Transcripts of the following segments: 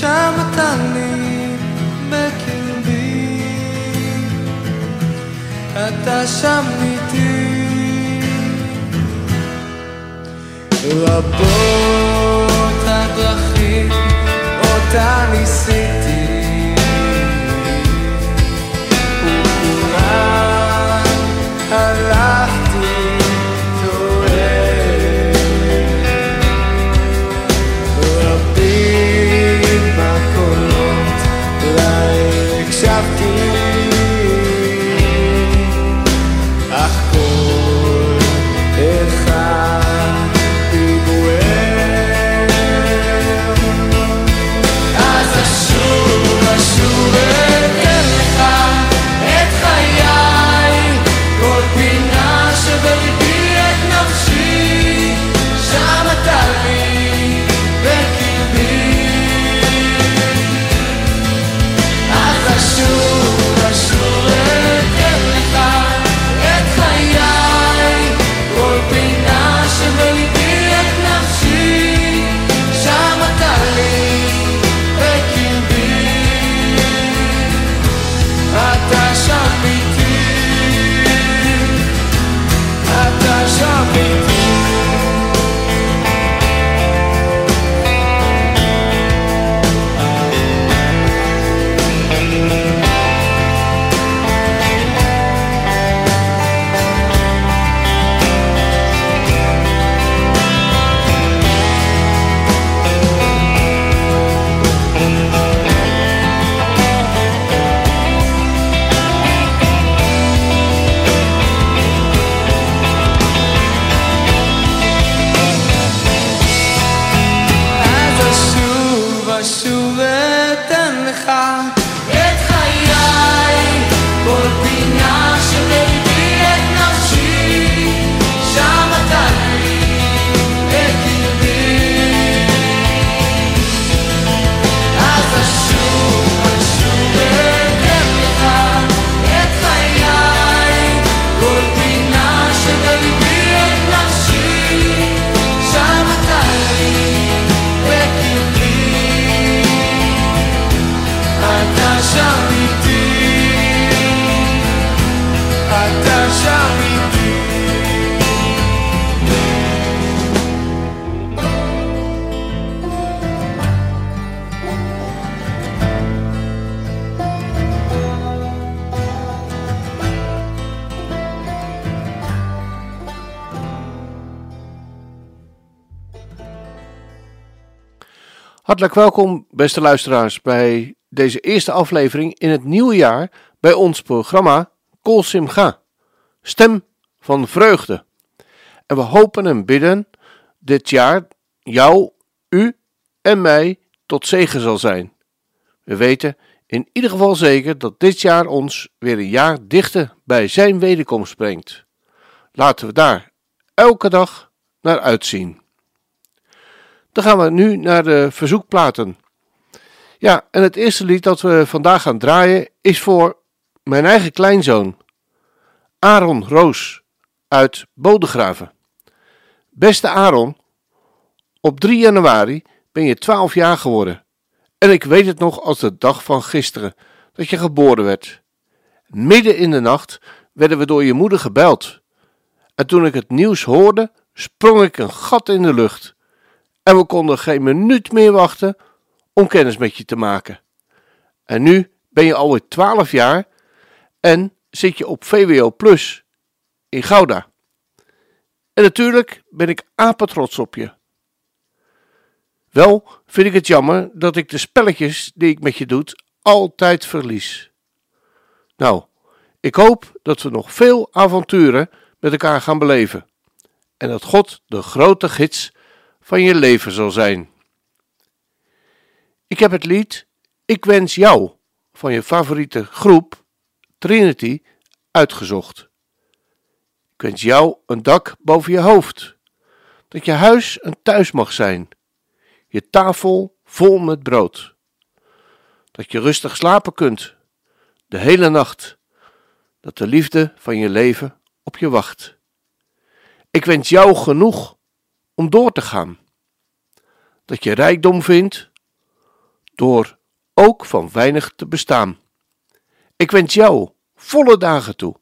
שם אתה לי בקרבי. אתה שם איתי. רבות הדרכים אותה ניסיתי, Hartelijk welkom, beste luisteraars, bij deze eerste aflevering in het nieuwe jaar bij ons programma Kol Simcha, Stem van Vreugde. En we hopen en bidden dit jaar jou, u en mij tot zegen zal zijn. We weten in ieder geval zeker dat dit jaar ons weer een jaar dichter bij zijn wederkomst brengt. Laten we daar elke dag naar uitzien. Dan gaan we nu naar de verzoekplaten. Ja, en het eerste lied dat we vandaag gaan draaien is voor mijn eigen kleinzoon, Aaron Roos uit Bodegraven. Beste Aaron, op 3 januari ben je 12 jaar geworden. En ik weet het nog als de dag van gisteren dat je geboren werd. Midden in de nacht werden we door je moeder gebeld. En toen ik het nieuws hoorde, sprong ik een gat in de lucht. En we konden geen minuut meer wachten om kennis met je te maken. En nu ben je alweer 12 jaar en zit je op VWO Plus in Gouda. En natuurlijk ben ik apetrots op je. Wel vind ik het jammer dat ik de spelletjes die ik met je doe altijd verlies. Nou, ik hoop dat we nog veel avonturen met elkaar gaan beleven en dat God de grote gids van je leven zal zijn. Ik heb het lied Ik wens jou van je favoriete groep Trinity uitgezocht. Ik wens jou een dak boven je hoofd, dat je huis een thuis mag zijn, je tafel vol met brood, dat je rustig slapen kunt de hele nacht, dat de liefde van je leven op je wacht. Ik wens jou genoeg om door te gaan, dat je rijkdom vindt door ook van weinig te bestaan. Ik wens jou volle dagen toe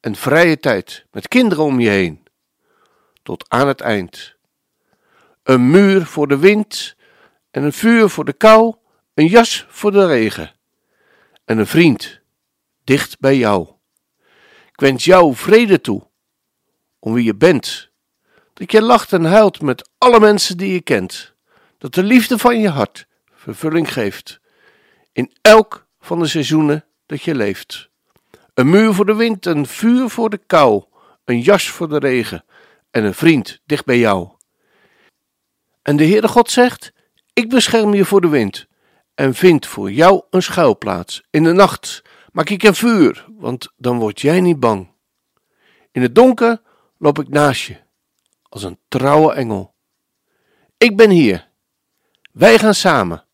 en vrije tijd met kinderen om je heen, tot aan het eind. Een muur voor de wind en een vuur voor de kou, een jas voor de regen en een vriend dicht bij jou. Ik wens jou vrede toe, om wie je bent, dat je lacht en huilt met alle mensen die je kent, dat de liefde van je hart vervulling geeft in elk van de seizoenen dat je leeft. Een muur voor de wind, een vuur voor de kou, een jas voor de regen en een vriend dicht bij jou. En de Heere God zegt: Ik bescherm je voor de wind en vind voor jou een schuilplaats. In de nacht maak ik een vuur, want dan word jij niet bang. In het donker loop ik naast je, als een trouwe engel. Ik ben hier. Wij gaan samen,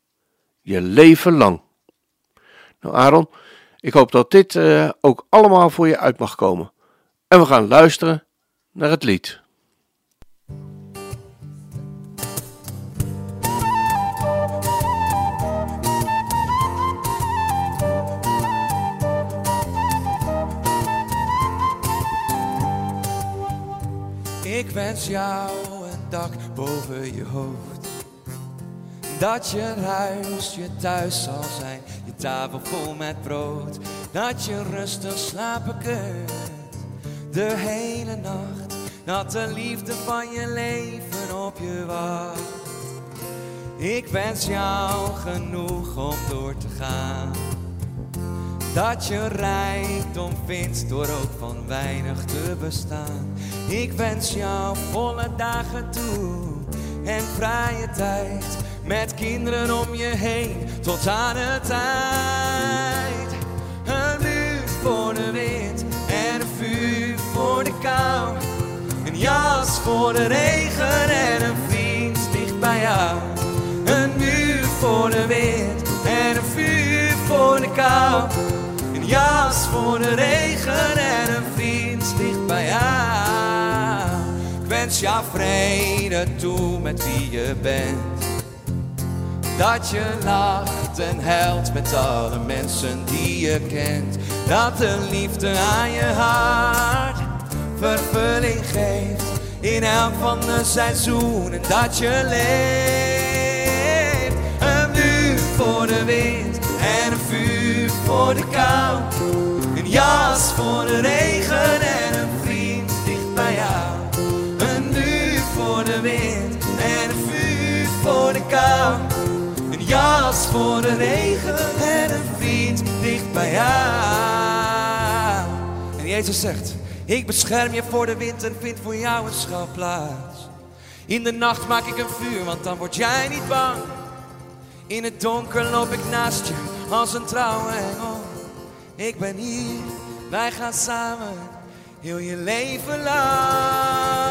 je leven lang. Nou, Aaron, ik hoop dat dit uh, ook allemaal voor je uit mag komen. En we gaan luisteren naar het lied. Wens jou een dak boven je hoofd. Dat je huis je thuis zal zijn, je tafel vol met brood. Dat je rustig slapen kunt, de hele nacht. Dat de liefde van je leven op je wacht. Ik wens jou genoeg om door te gaan. Dat je rijkdom vindt door ook van weinig te bestaan. Ik wens jou volle dagen toe en vrije tijd. Met kinderen om je heen tot aan het eind. Een muur voor de wind en een vuur voor de kou. Een jas voor de regen en een vriend dicht bij jou. Een muur voor de wind en een vuur voor de kou. Jas voor de regen en een vriend dicht bij jou. Ik wens jou vrede toe met wie je bent. Dat je lacht en huilt met alle mensen die je kent. Dat de liefde aan je hart vervulling geeft. In elk van de seizoenen dat je leeft. Een muur voor de wind en een vuur voor de kou. Een jas voor de regen en een vriend dicht bij jou. Een muur voor de wind en een vuur voor de kou. Een jas voor de regen en een vriend dicht bij jou. En Jezus zegt, ik bescherm je voor de wind en vind voor jou een schuilplaats. In de nacht maak ik een vuur, want dan word jij niet bang. In het donker loop ik naast je als een trouwe engel. Ik ben hier, wij gaan samen heel je leven lang.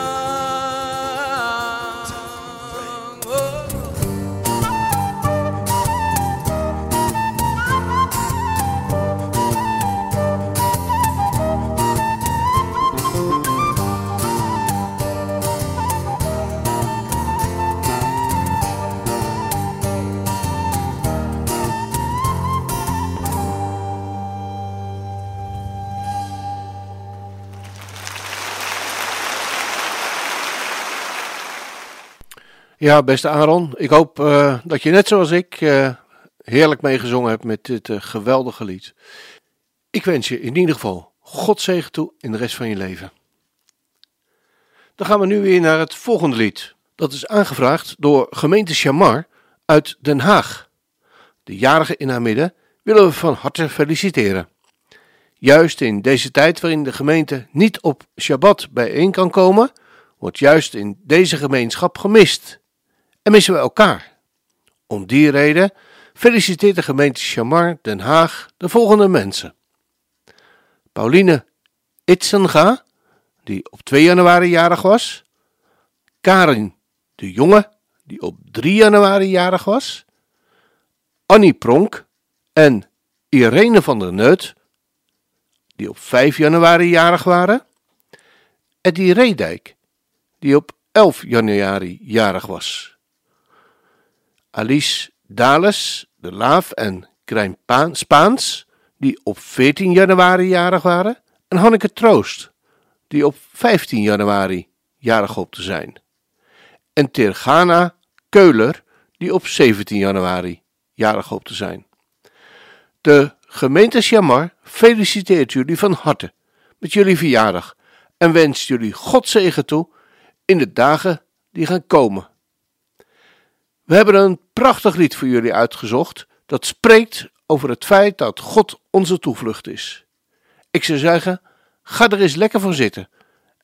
Ja, beste Aaron, ik hoop uh, dat je net zoals ik uh, heerlijk meegezongen hebt met dit uh, geweldige lied. Ik wens je in ieder geval God zegen toe in de rest van je leven. Dan gaan we nu weer naar het volgende lied. Dat is aangevraagd door gemeente Chamar uit Den Haag. De jarige in haar midden willen we van harte feliciteren. Juist in deze tijd waarin de gemeente niet op Shabbat bijeen kan komen, wordt juist in deze gemeenschap gemist en missen we elkaar. Om die reden feliciteert de gemeente Chamar Den Haag de volgende mensen. Pauline Itzenga, die op 2 januari jarig was. Karin de Jonge, die op 3 januari jarig was. Annie Pronk en Irene van der Neut, die op 5 januari jarig waren. Eddie Reedijk, die op 11 januari jarig was. Alice Dales de Laaf en Krijn Spaans, die op 14 januari jarig waren. En Hanneke Troost, die op 15 januari jarig hoopt te zijn. En Tergana Keuler, die op 17 januari jarig hoopt te zijn. De gemeente Shamar feliciteert jullie van harte met jullie verjaardag en wenst jullie God zegen toe in de dagen die gaan komen. We hebben een prachtig lied voor jullie uitgezocht dat spreekt over het feit dat God onze toevlucht is. Ik zou zeggen, ga er eens lekker voor zitten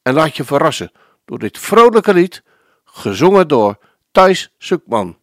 en laat je verrassen door dit vrolijke lied, gezongen door Thijs Sukman.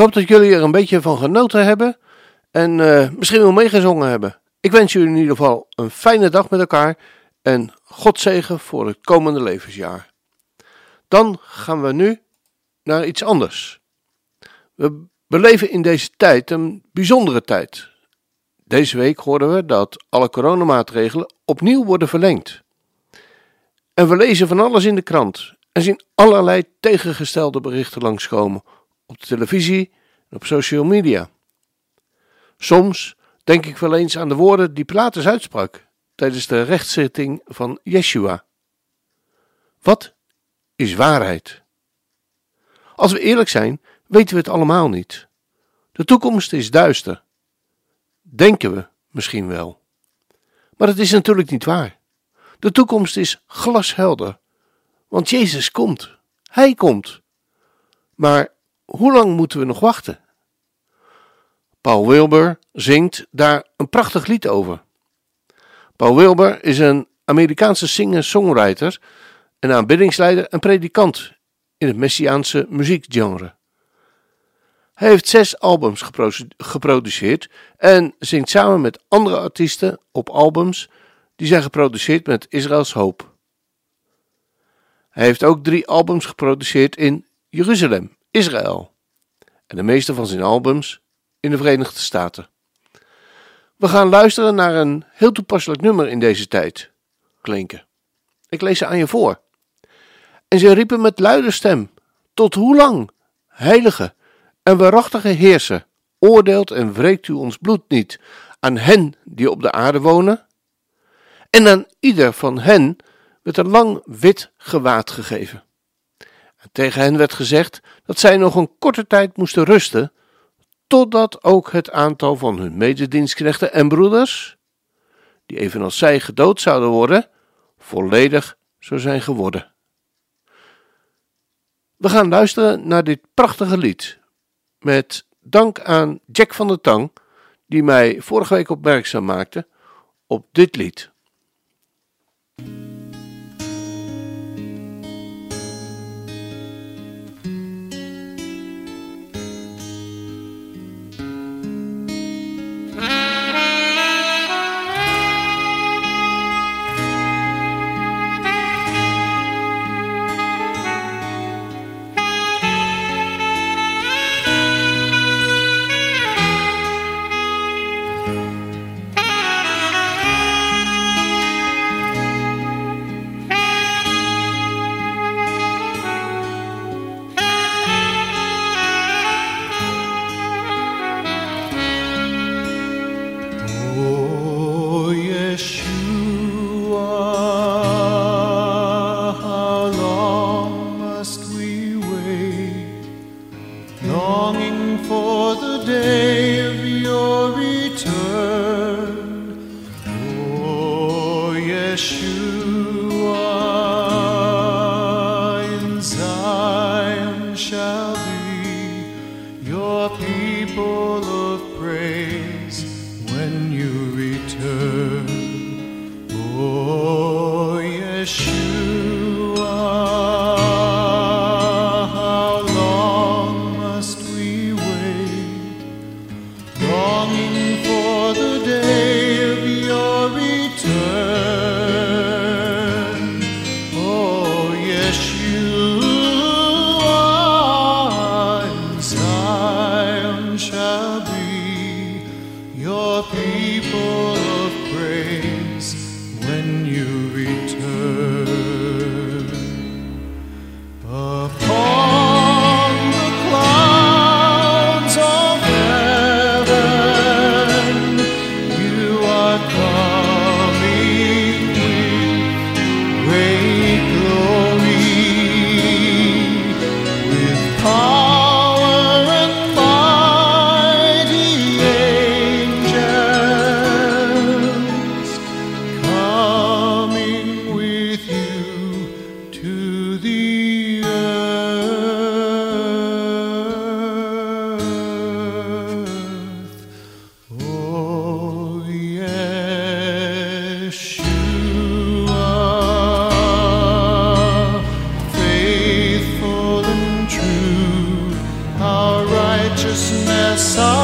Hoop dat jullie er een beetje van genoten hebben en eh, misschien wel meegezongen hebben. Ik wens jullie in ieder geval een fijne dag met elkaar en God zegen voor het komende levensjaar. Dan gaan we nu naar iets anders. We beleven in deze tijd een bijzondere tijd. Deze week hoorden we dat alle coronamaatregelen opnieuw worden verlengd. En we lezen van alles in de krant en zien allerlei tegengestelde berichten langskomen op de televisie en op social media. Soms denk ik wel eens aan de woorden die Pilatus uitsprak tijdens de rechtszitting van Yeshua. Wat is waarheid? Als we eerlijk zijn, weten we het allemaal niet. De toekomst is duister. Denken we misschien wel. Maar het is natuurlijk niet waar. De toekomst is glashelder. Want Jezus komt. Hij komt. Maar hoe lang moeten we nog wachten? Paul Wilbur zingt daar een prachtig lied over. Paul Wilbur is een Amerikaanse singer-songwriter, een aanbiddingsleider en predikant in het Messiaanse muziekgenre. Hij heeft zes albums geproduceerd en zingt samen met andere artiesten op albums die zijn geproduceerd met Israëls Hoop. Hij heeft ook drie albums geproduceerd in Jeruzalem, Israël. En de meeste van zijn albums in de Verenigde Staten. We gaan luisteren naar een heel toepasselijk nummer in deze tijd. Klinken. Ik lees ze aan je voor. En ze riepen met luide stem: Tot hoe lang, heilige en waarachtige heerser, oordeelt en wreekt u ons bloed niet aan hen die op de aarde wonen? En aan ieder van hen werd een lang wit gewaad gegeven. En tegen hen werd gezegd dat zij nog een korte tijd moesten rusten, totdat ook het aantal van hun mededienstknechten en broeders, die evenals zij gedood zouden worden, volledig zou zijn geworden. We gaan luisteren naar dit prachtige lied, met dank aan Jack van der Tang, die mij vorige week opmerkzaam maakte op dit lied. 서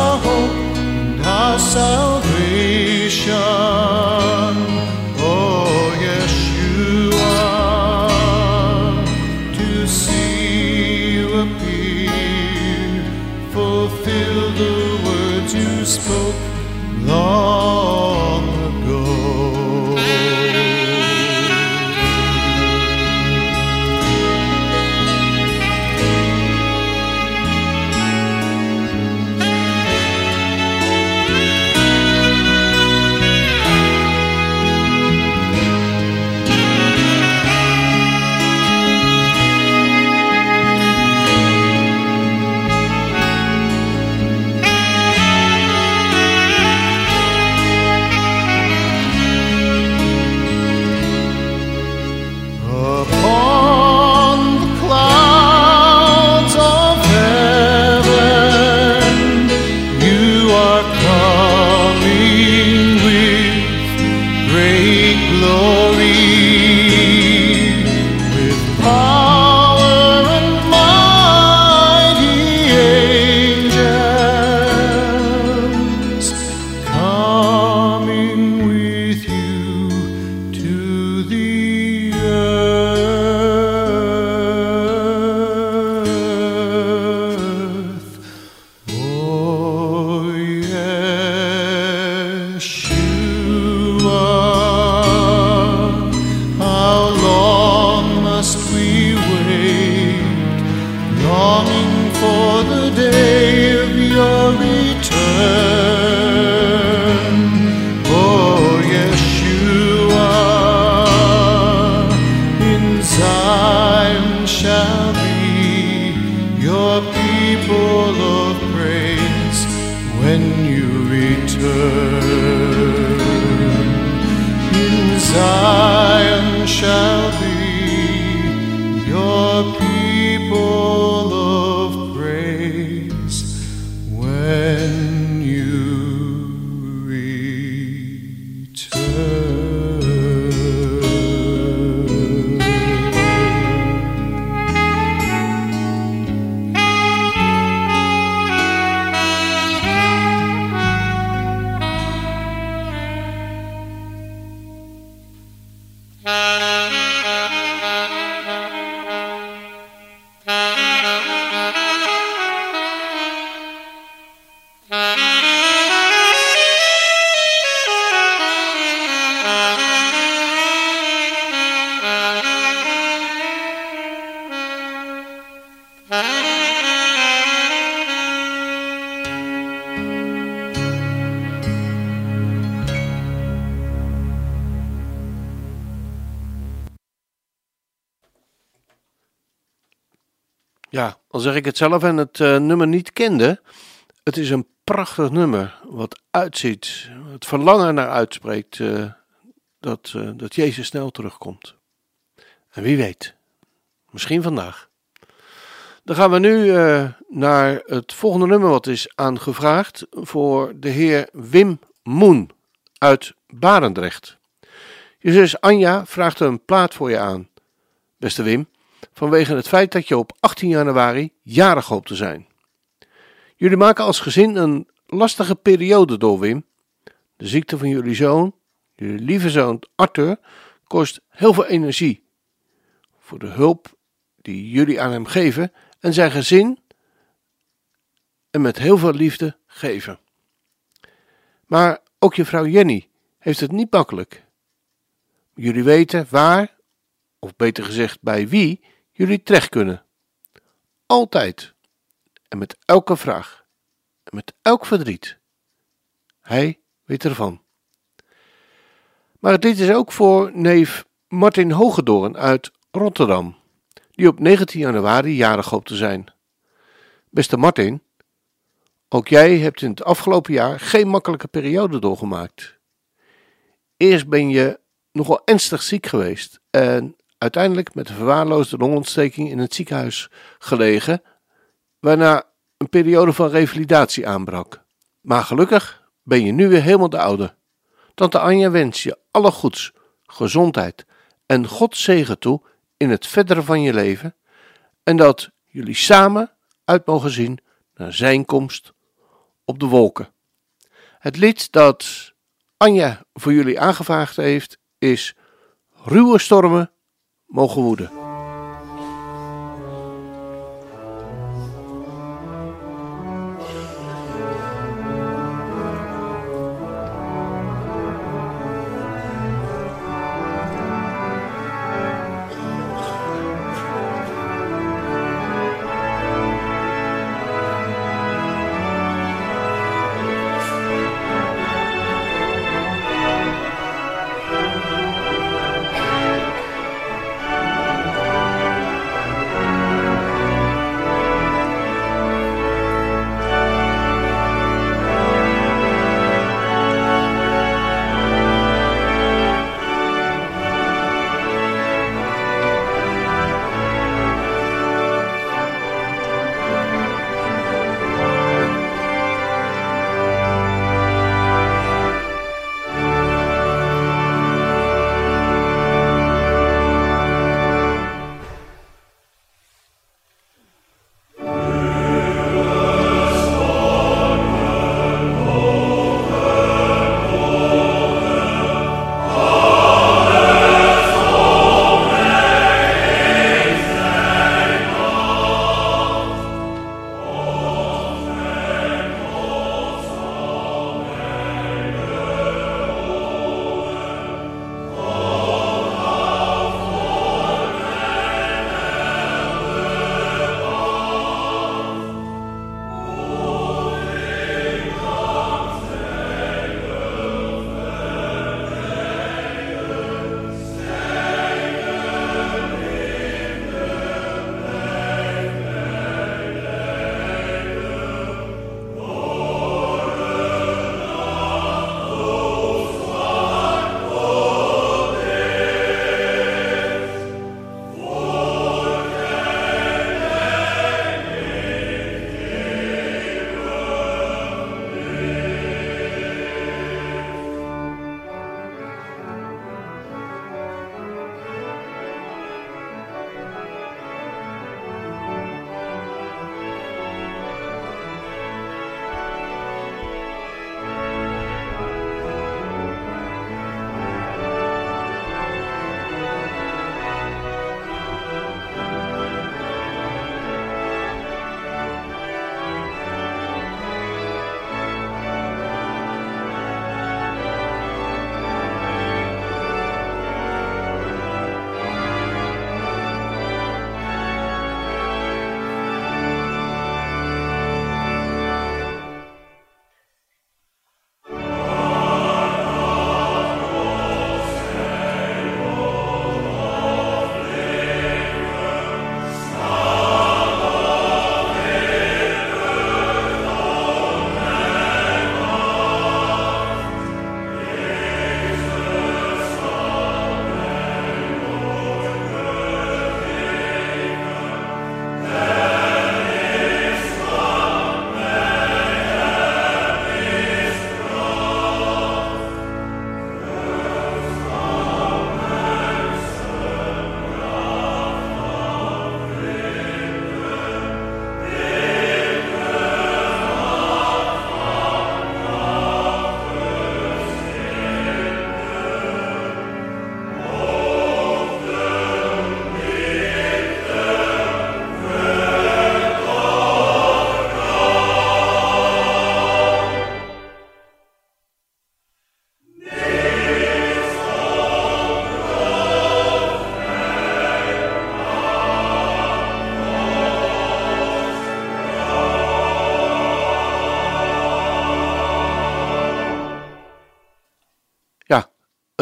zeg ik het zelf en het eh, nummer niet kende. Het is een prachtig nummer wat uitziet, het verlangen naar uitspreekt eh, dat, eh, dat Jezus snel terugkomt. En wie weet, misschien vandaag. Dan gaan we nu naar het volgende nummer wat is aangevraagd voor de heer Wim Moen uit Barendrecht. Je zus Anja vraagt een plaat voor je aan, beste Wim, vanwege het feit dat je op 18 januari jarig hoopt te zijn. Jullie maken als gezin een lastige periode door, Wim. De ziekte van jullie zoon, jullie lieve zoon Arthur, kost heel veel energie. Voor de hulp die jullie aan hem geven en zijn gezin en met heel veel liefde geven. Maar ook je vrouw Jenny heeft het niet makkelijk. Jullie weten waar, of beter gezegd bij wie, jullie terecht kunnen. Altijd. En met elke vraag. En met elk verdriet. Hij weet ervan. Maar dit is ook voor neef Martin Hogedoorn uit Rotterdam, die op 19 januari jarig hoopt te zijn. Beste Martin, ook jij hebt in het afgelopen jaar geen makkelijke periode doorgemaakt. Eerst ben je nogal ernstig ziek geweest en uiteindelijk met een verwaarloosde longontsteking in het ziekenhuis gelegen, waarna een periode van revalidatie aanbrak. Maar gelukkig ben je nu weer helemaal de oude. Tante Anja wens je alle goeds, gezondheid en God zegen toe in het verdere van je leven en dat jullie samen uit mogen zien naar zijn komst op de wolken. Het lied dat Anja voor jullie aangevraagd heeft is Ruwe stormen mogen woeden.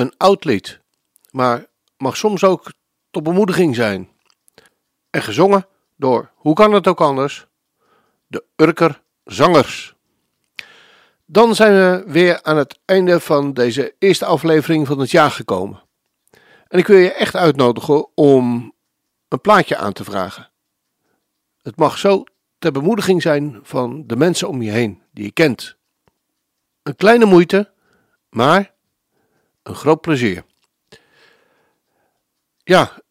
Een oud lied, maar mag soms ook tot bemoediging zijn. En gezongen door, hoe kan het ook anders, de Urker Zangers. Dan zijn we weer aan het einde van deze eerste aflevering van het jaar gekomen. En ik wil je echt uitnodigen om een plaatje aan te vragen. Het mag zo ter bemoediging zijn van de mensen om je heen die je kent. Een kleine moeite, maar een groot plezier. Ja,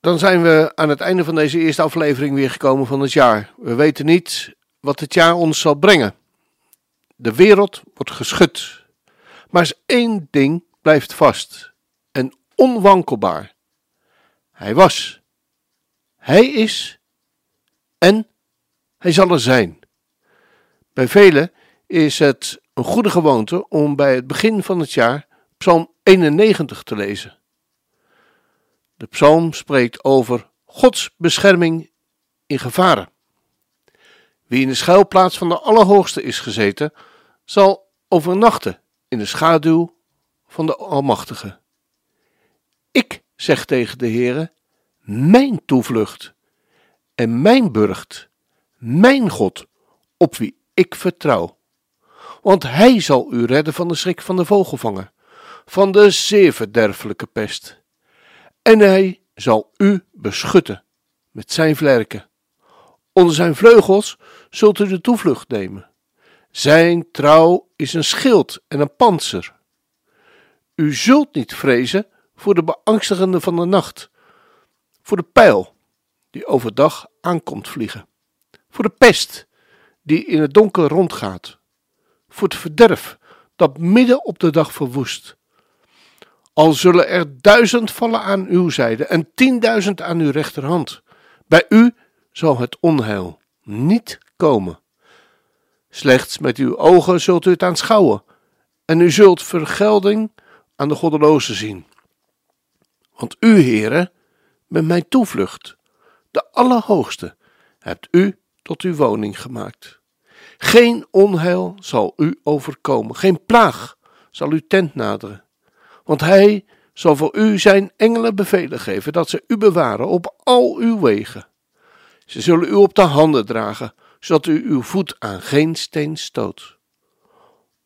dan zijn we aan het einde van deze eerste aflevering weer gekomen van het jaar. We weten niet wat het jaar ons zal brengen. De wereld wordt geschud. Maar één ding blijft vast en onwankelbaar. Hij was, hij is en hij zal er zijn. Bij velen is het een goede gewoonte om bij het begin van het jaar Psalm 91 te lezen. De psalm spreekt over Gods bescherming in gevaren. Wie in de schuilplaats van de Allerhoogste is gezeten, zal overnachten in de schaduw van de Almachtige. Ik zeg tegen de Heere, mijn toevlucht en mijn burcht, mijn God, op wie ik vertrouw. Want hij zal u redden van de schrik van de vogelvanger, van de zeer verderfelijke pest. En hij zal u beschutten met zijn vlerken. Onder zijn vleugels zult u de toevlucht nemen. Zijn trouw is een schild en een panzer. U zult niet vrezen voor de beangstigende van de nacht, voor de pijl die overdag aankomt vliegen, voor de pest die in het donker rondgaat, voor het verderf dat midden op de dag verwoest. Al zullen er duizend vallen aan uw zijde en tienduizend aan uw rechterhand, bij u zal het onheil niet komen. Slechts met uw ogen zult u het aanschouwen, en u zult vergelding aan de goddelozen zien. Want u, heren, bent mijn toevlucht, de Allerhoogste, hebt u tot uw woning gemaakt. Geen onheil zal u overkomen, geen plaag zal uw tent naderen, want hij zal voor u zijn engelen bevelen geven dat ze u bewaren op al uw wegen. Ze zullen u op de handen dragen, zodat u uw voet aan geen steen stoot.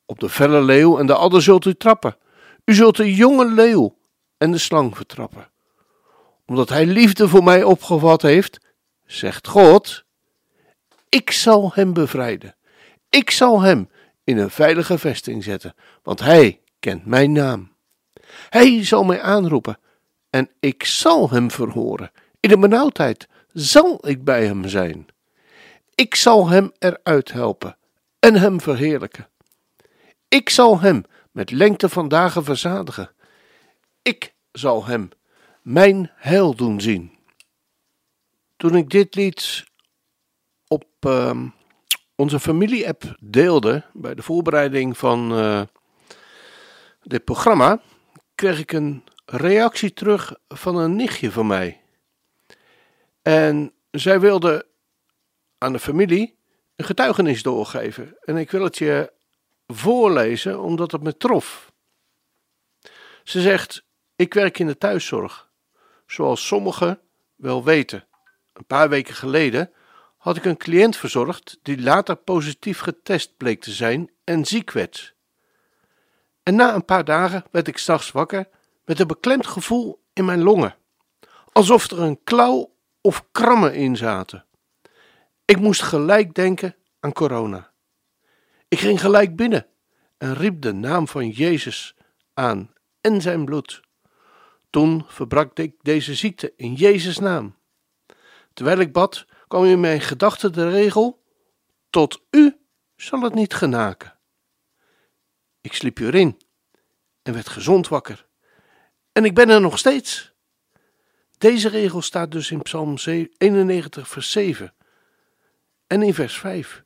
Op de felle leeuw en de adder zult u trappen. U zult de jonge leeuw en de slang vertrappen. Omdat hij liefde voor mij opgevat heeft, zegt God, ik zal hem bevrijden. Ik zal hem in een veilige vesting zetten, want hij kent mijn naam. Hij zal mij aanroepen en ik zal hem verhoren. In de benauwdheid zal ik bij hem zijn. Ik zal hem eruit helpen en hem verheerlijken. Ik zal hem met lengte van dagen verzadigen. Ik zal hem mijn heil doen zien. Toen ik dit lied op uh, onze familie-app deelde bij de voorbereiding van uh, dit programma, kreeg ik een reactie terug van een nichtje van mij. En zij wilde aan de familie een getuigenis doorgeven. En ik wil het je voorlezen omdat het me trof. Ze zegt: Ik werk in de thuiszorg, zoals sommigen wel weten. Een paar weken geleden had ik een cliënt verzorgd die later positief getest bleek te zijn en ziek werd. En na een paar dagen werd ik s'nachts wakker met een beklemd gevoel in mijn longen, alsof er een klauw of krammen in zaten. Ik moest gelijk denken aan corona. Ik ging gelijk binnen en riep de naam van Jezus aan en zijn bloed. Toen verbrak ik deze ziekte in Jezus' naam. Terwijl ik bad, kwam in mijn gedachten de regel: Tot u zal het niet genaken. Ik sliep erin en werd gezond wakker. En ik ben er nog steeds. Deze regel staat dus in Psalm 91, vers 7 en in vers 5.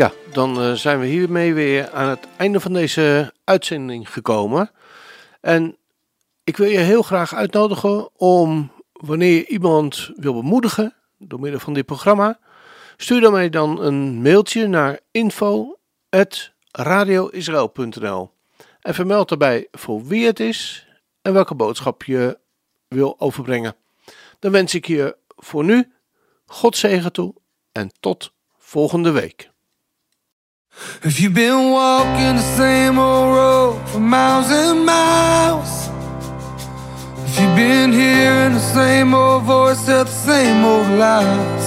Ja, dan eh, zijn we hiermee weer aan het einde van deze uitzending gekomen. En ik wil je heel graag uitnodigen om, wanneer je iemand wil bemoedigen door middel van dit programma, stuur dan mij dan een mailtje naar info.radioisrael.nl en vermeld daarbij voor wie het is en welke boodschap je wil overbrengen. Dan wens ik je voor nu God zegen toe en tot volgende week. If you've been walking the same old road for miles and miles, if you've been hearing the same old voice tell the same old lies,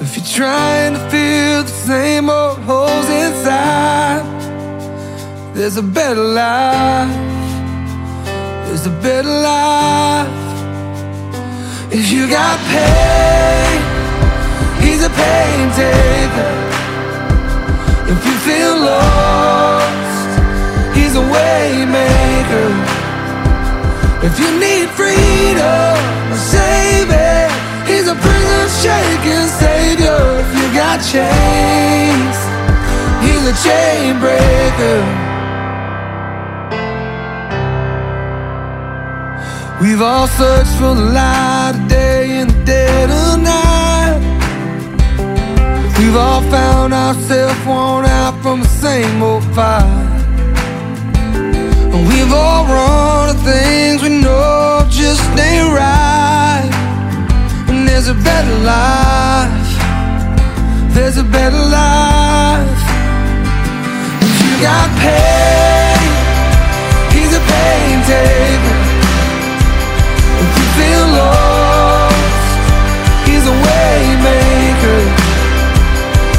if you're trying to fill the same old holes inside, there's a better life. There's a better life. If you got pain, he's a pain taker. If you feel lost, he's a waymaker. If you need freedom, a savior, he's a prison shaking savior. If you got chains, he's a chain breaker. We've all searched for the light of day in the dead of night. We've all found ourselves worn out from the same old fight. And we've all run to things we know just ain't right. And there's a better life. There's a better life. If you got pain, he's a pain taker. If you feel lost, he's a way maker.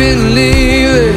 believe it.